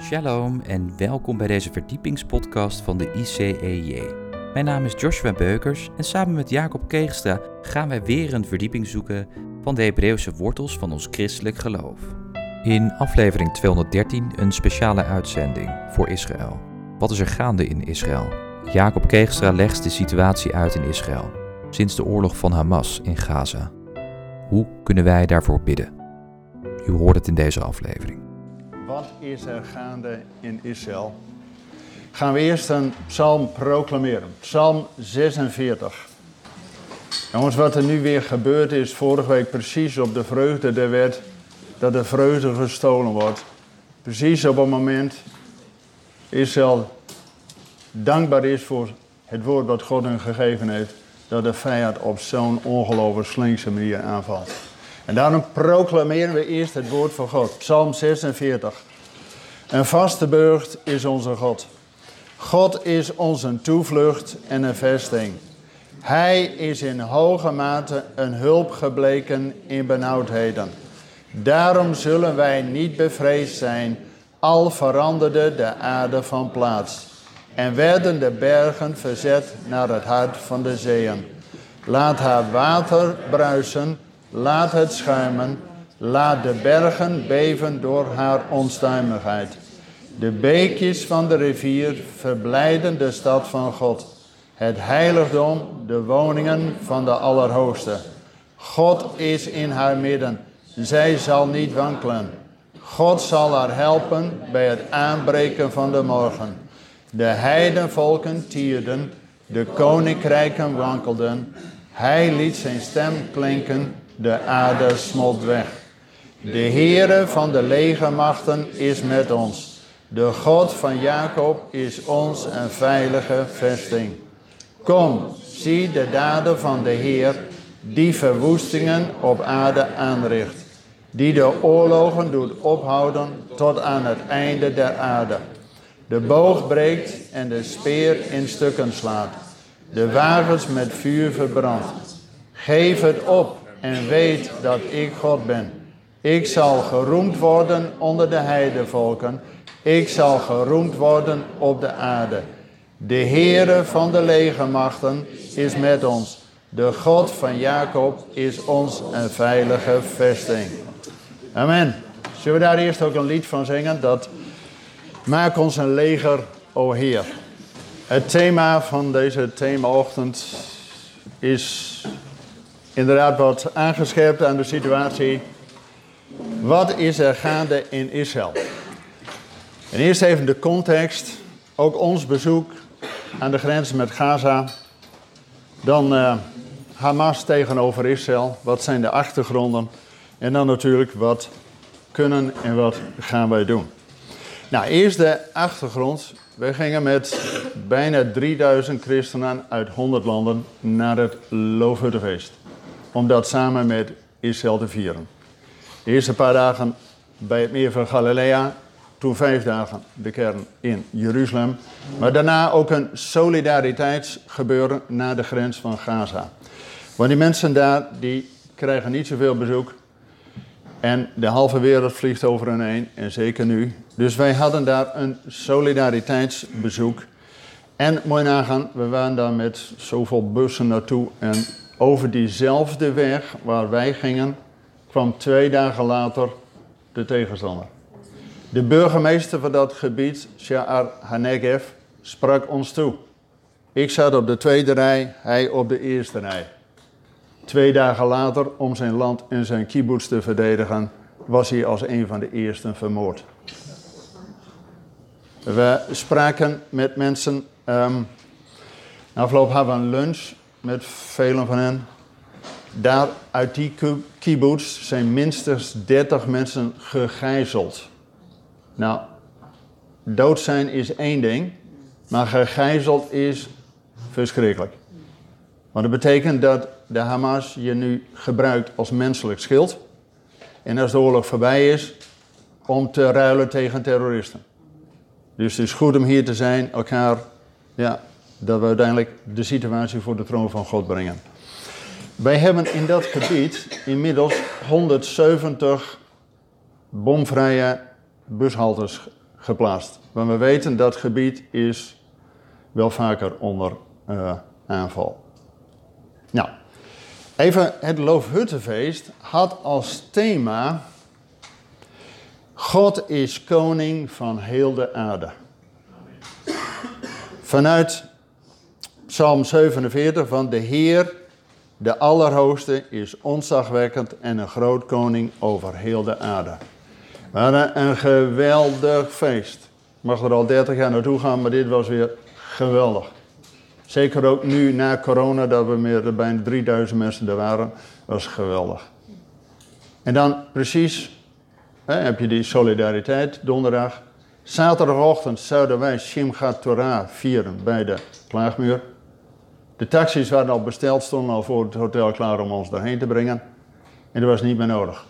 Shalom en welkom bij deze verdiepingspodcast van de ICEJ. Mijn naam is Joshua Beukers en samen met Jacob Keegstra gaan wij weer een verdieping zoeken van de Hebreeuwse wortels van ons christelijk geloof. In aflevering 213 een speciale uitzending voor Israël. Wat is er gaande in Israël? Jacob Keegstra legt de situatie uit in Israël sinds de oorlog van Hamas in Gaza. Hoe kunnen wij daarvoor bidden? U hoort het in deze aflevering. Wat is er gaande in Israël? Gaan we eerst een psalm proclameren. Psalm 46. Jongens, wat er nu weer gebeurd is, vorige week precies op de vreugde der wet, dat de vreugde gestolen wordt. Precies op het moment Israël dankbaar is voor het woord wat God hen gegeven heeft, dat de vijand op zo'n ongelooflijk slinkse manier aanvalt. En daarom proclameren we eerst het woord van God. Psalm 46. Een vaste burcht is onze God. God is onze toevlucht en een vesting. Hij is in hoge mate een hulp gebleken in benauwdheden. Daarom zullen wij niet bevreesd zijn, al veranderde de aarde van plaats. En werden de bergen verzet naar het hart van de zeeën. Laat haar water bruisen Laat het schuimen, laat de bergen beven door haar onstuimigheid. De beekjes van de rivier verblijden de stad van God, het heiligdom, de woningen van de Allerhoogste. God is in haar midden, zij zal niet wankelen. God zal haar helpen bij het aanbreken van de morgen. De heidenvolken tierden, de koninkrijken wankelden. Hij liet zijn stem klinken de aarde smolt weg. De Heere van de legermachten is met ons. De God van Jacob is ons een veilige vesting. Kom, zie de daden van de Heer, die verwoestingen op aarde aanricht, die de oorlogen doet ophouden tot aan het einde der aarde. De boog breekt en de speer in stukken slaat, de wagens met vuur verbrandt. Geef het op, en weet dat ik God ben. Ik zal geroemd worden onder de heidevolken. Ik zal geroemd worden op de aarde. De Heere van de legermachten is met ons. De God van Jacob is ons een veilige vesting. Amen. Zullen we daar eerst ook een lied van zingen? Dat maak ons een leger, o Heer. Het thema van deze themaochtend is inderdaad wat aangescherpt aan de situatie. Wat is er gaande in Israël? En eerst even de context. Ook ons bezoek aan de grens met Gaza. Dan uh, Hamas tegenover Israël. Wat zijn de achtergronden? En dan natuurlijk wat kunnen en wat gaan wij doen. Nou, eerst de achtergrond. We gingen met bijna 3000 christenen uit 100 landen naar het Loofhuttenfeest om dat samen met Israël te vieren. De eerste paar dagen bij het meer van Galilea, toen vijf dagen de kern in Jeruzalem. Maar daarna ook een solidariteitsgebeuren naar de grens van Gaza. Want die mensen daar, die krijgen niet zoveel bezoek. En de halve wereld vliegt over hen heen, en zeker nu. Dus wij hadden daar een solidariteitsbezoek. En mooi nagaan, we waren daar met zoveel bussen naartoe en over diezelfde weg waar wij gingen, kwam twee dagen later de tegenstander. De burgemeester van dat gebied, Sha'ar Hanegev, sprak ons toe. Ik zat op de tweede rij, hij op de eerste rij. Twee dagen later, om zijn land en zijn kibbutz te verdedigen, was hij als een van de eersten vermoord. We spraken met mensen. Um, afloop hadden we een lunch met velen van hen. Daar uit die kibbutz zijn minstens 30 mensen gegijzeld. Nou, dood zijn is één ding, maar gegijzeld is verschrikkelijk. Want dat betekent dat de Hamas je nu gebruikt als menselijk schild. En als de oorlog voorbij is, om te ruilen tegen terroristen. Dus het is goed om hier te zijn, elkaar ja, dat we uiteindelijk de situatie voor de troon van God brengen. Wij hebben in dat gebied inmiddels 170 bomvrije bushaltes geplaatst. Want we weten dat gebied is wel vaker onder uh, aanval. Nou, even het Loofhuttenfeest had als thema God is koning van heel de aarde. Vanuit Psalm 47 van de Heer, de Allerhoogste, is ontzagwekkend en een groot koning over heel de aarde. Hadden een geweldig feest. Ik mag er al 30 jaar naartoe gaan, maar dit was weer geweldig. Zeker ook nu na corona, dat we meer bijna 3000 mensen er waren, was geweldig. En dan precies hè, heb je die solidariteit donderdag. Zaterdagochtend zouden wij Shimchat Torah vieren bij de klaagmuur. De taxis waren al besteld, stonden al voor het hotel klaar om ons daarheen te brengen. En dat was niet meer nodig.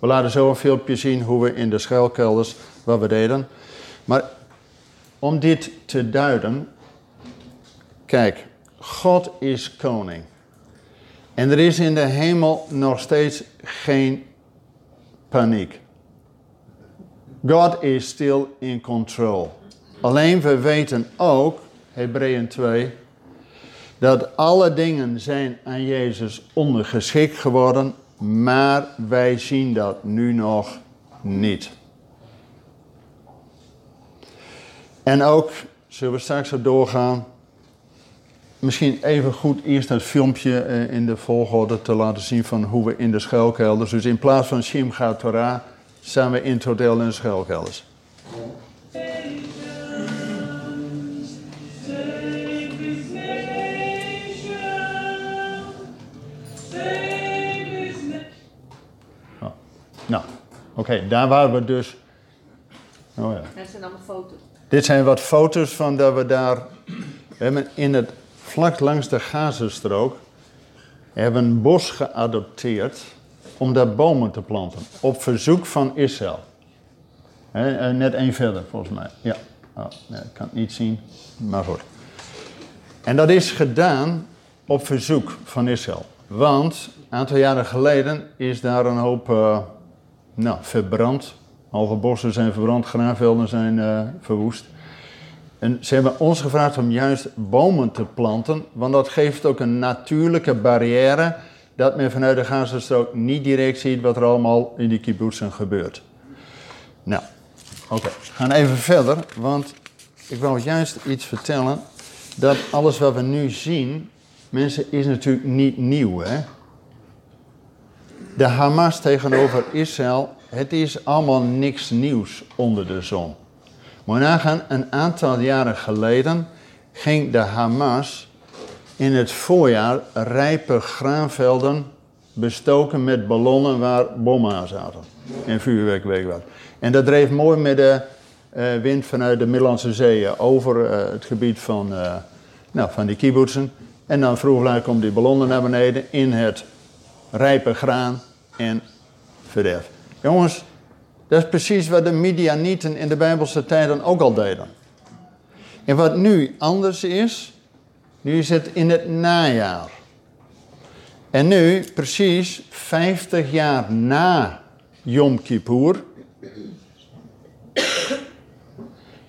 We laten zo een filmpje zien hoe we in de schuilkelders wat we deden. Maar om dit te duiden, kijk, God is koning. En er is in de hemel nog steeds geen paniek. God is still in control. Alleen we weten ook, Hebreeën 2, dat alle dingen zijn aan Jezus ondergeschikt geworden, maar wij zien dat nu nog niet. En ook, zullen we straks zo doorgaan, misschien even goed eerst het filmpje eh, in de volgorde te laten zien van hoe we in de schuilkelders, dus in plaats van Shimcha Torah, staan we in in de schuilkelders. Nou, oké, daar waren we dus. Oh ja. Dat zijn allemaal foto's. Dit zijn wat foto's van dat we daar. We hebben in het vlak langs de Gazastrook. hebben een bos geadopteerd. om daar bomen te planten. Op verzoek van Israël. He, net één verder, volgens mij. Ja, oh, nee, ik kan het niet zien, maar goed. En dat is gedaan op verzoek van Israël. Want een aantal jaren geleden is daar een hoop. Uh, nou, verbrand. Halve bossen zijn verbrand, graanvelden zijn uh, verwoest. En ze hebben ons gevraagd om juist bomen te planten, want dat geeft ook een natuurlijke barrière dat men vanuit de Gazastrook niet direct ziet wat er allemaal in die kibbutzen gebeurt. Nou, oké, we gaan even verder, want ik wil juist iets vertellen dat alles wat we nu zien, mensen, is natuurlijk niet nieuw, hè? De Hamas tegenover Israël, het is allemaal niks nieuws onder de zon. Maar nagaan, een aantal jaren geleden ging de Hamas in het voorjaar rijpe graanvelden bestoken met ballonnen waar bommen aan zaten. En vuurwerk was. En dat dreef mooi met de uh, wind vanuit de Middellandse Zee over uh, het gebied van, nou, van die kibbutzen. En dan vroeg komt die ballonnen naar beneden in het rijpe graan en verderf. Jongens, dat is precies wat de Midianieten in de Bijbelse tijden ook al deden. En wat nu anders is, nu is het in het najaar. En nu, precies 50 jaar na Yom Kippur,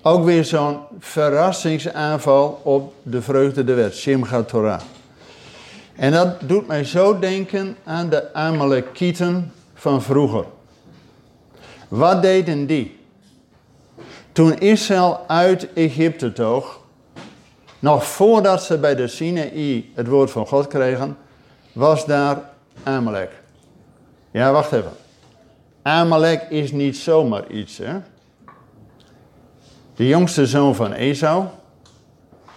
ook weer zo'n verrassingsaanval op de vreugde de wet, Simchat Torah. En dat doet mij zo denken aan de Amalekieten van vroeger. Wat deden die? Toen Israël uit Egypte toog, nog voordat ze bij de Sinaï het woord van God kregen, was daar Amalek. Ja, wacht even. Amalek is niet zomaar iets, hè? De jongste zoon van Esau.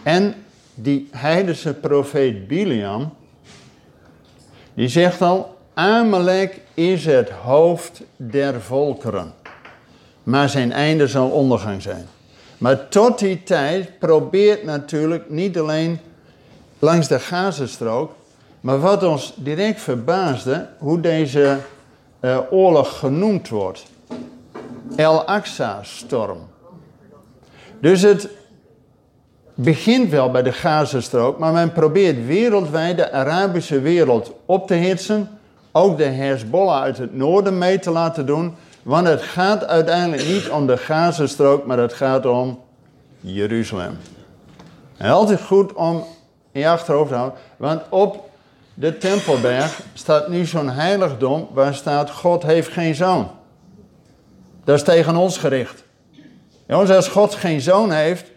En die heidense profeet Biliam die zegt al, Amalek is het hoofd der volkeren. Maar zijn einde zal ondergang zijn. Maar tot die tijd probeert natuurlijk niet alleen langs de Gazastrook, maar wat ons direct verbaasde, hoe deze uh, oorlog genoemd wordt. El Aqsa-storm. Dus het begint wel bij de Gazastrook, maar men probeert wereldwijd de Arabische wereld op te hitsen. Ook de Hezbollah uit het noorden mee te laten doen. Want het gaat uiteindelijk niet om de Gazastrook, maar het gaat om Jeruzalem. En altijd goed om in je achterhoofd te houden, want op de Tempelberg staat nu zo'n heiligdom waar staat God heeft geen zoon. Dat is tegen ons gericht. Jongens, als God geen zoon heeft,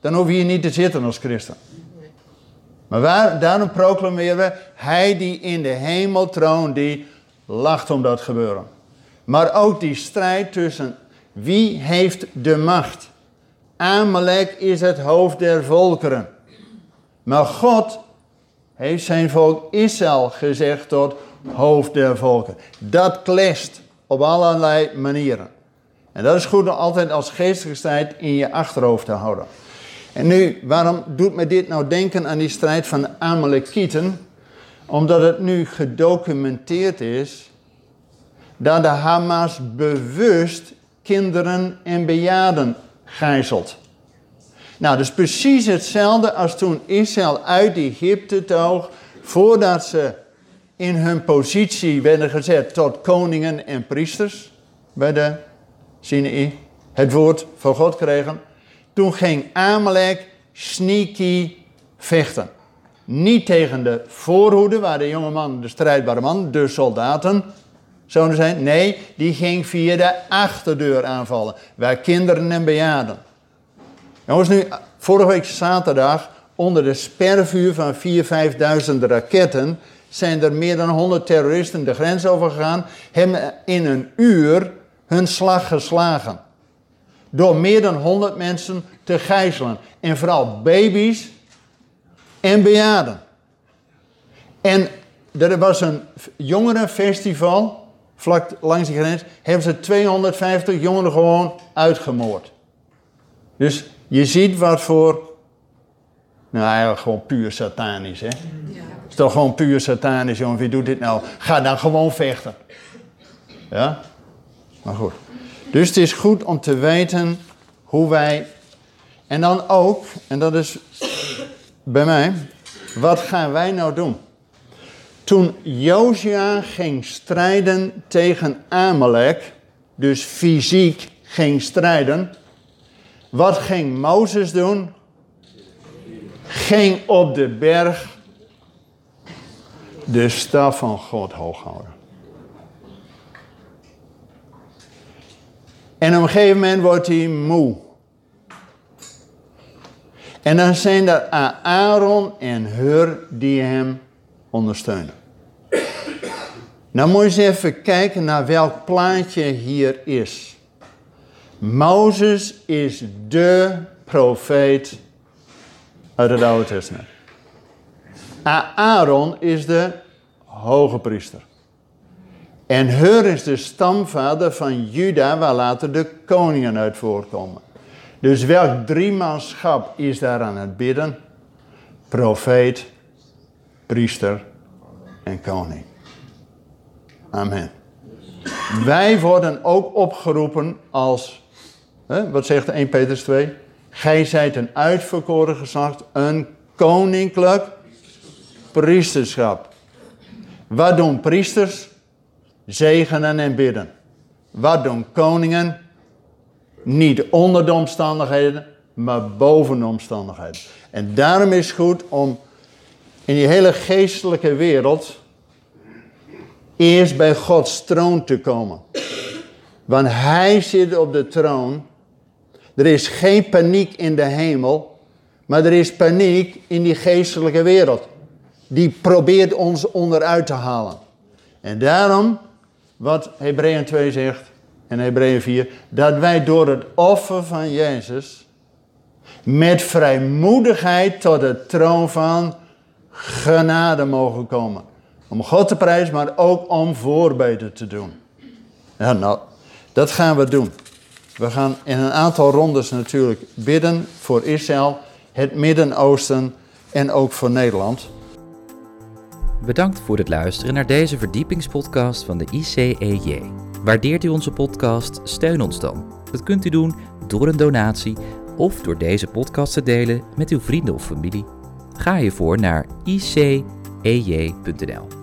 dan hoef je hier niet te zitten als christen. Maar daarom proclameren we, hij die in de hemel troont, die lacht om dat gebeuren. Maar ook die strijd tussen wie heeft de macht. Amalek is het hoofd der volkeren. Maar God heeft zijn volk Israël gezegd tot hoofd der volken. Dat klest op allerlei manieren. En dat is goed om altijd als geestelijke strijd in je achterhoofd te houden. En nu, waarom doet me dit nou denken aan die strijd van de Amalekieten? Omdat het nu gedocumenteerd is dat de Hamas bewust kinderen en bejaarden gijzelt. Nou, dus precies hetzelfde als toen Israël uit Egypte toog, voordat ze in hun positie werden gezet tot koningen en priesters bij de Sinai, het woord van God kregen. Toen ging Amalek sneaky vechten. Niet tegen de voorhoede, waar de jonge man, de strijdbare man, de soldaten zouden zijn. Nee, die ging via de achterdeur aanvallen, waar kinderen en bejaarden. Jongens, nu, vorige week zaterdag, onder de spervuur van 4.000, 5.000 raketten, zijn er meer dan 100 terroristen de grens overgegaan, hebben in een uur hun slag geslagen. Door meer dan 100 mensen te gijzelen. En vooral baby's en bejaarden. En er was een jongerenfestival, vlak langs de grens, hebben ze 250 jongeren gewoon uitgemoord. Dus je ziet wat voor, nou eigenlijk gewoon puur satanisch hè. Ja. Het is toch gewoon puur satanisch, jongen, wie doet dit nou? Ga dan gewoon vechten. Ja? Maar goed. Dus het is goed om te weten hoe wij. En dan ook, en dat is bij mij, wat gaan wij nou doen? Toen Josia ging strijden tegen Amalek, dus fysiek ging strijden, wat ging Mozes doen? Ging op de berg de staf van God hoog houden. En op een gegeven moment wordt hij moe. En dan zijn er Aaron en Hur die hem ondersteunen. Nou moet je eens even kijken naar welk plaatje hier is. Mozes is de profeet uit het Oude Testament. Aaron is de hoge priester. En Hur is de stamvader van Juda, waar later de koningen uit voorkomen. Dus welk driemanschap is daar aan het bidden? Profeet, priester en koning. Amen. Wij worden ook opgeroepen als, hè, wat zegt 1 Petrus 2? Gij zijt een uitverkoren geslacht, een koninklijk priesterschap. Wat doen priesters? Zegenen en bidden. Wat doen koningen? Niet onder de omstandigheden, maar boven de omstandigheden. En daarom is het goed om in die hele geestelijke wereld eerst bij Gods troon te komen. Want Hij zit op de troon. Er is geen paniek in de hemel, maar er is paniek in die geestelijke wereld. Die probeert ons onderuit te halen. En daarom wat Hebreeën 2 zegt en Hebreeën 4, dat wij door het offer van Jezus met vrijmoedigheid tot de troon van genade mogen komen. Om God te prijzen, maar ook om voorbeden te doen. Ja, nou, dat gaan we doen. We gaan in een aantal rondes natuurlijk bidden voor Israël, het Midden-Oosten en ook voor Nederland. Bedankt voor het luisteren naar deze verdiepingspodcast van de ICEJ. Waardeert u onze podcast? Steun ons dan. Dat kunt u doen door een donatie of door deze podcast te delen met uw vrienden of familie. Ga hiervoor naar icej.nl.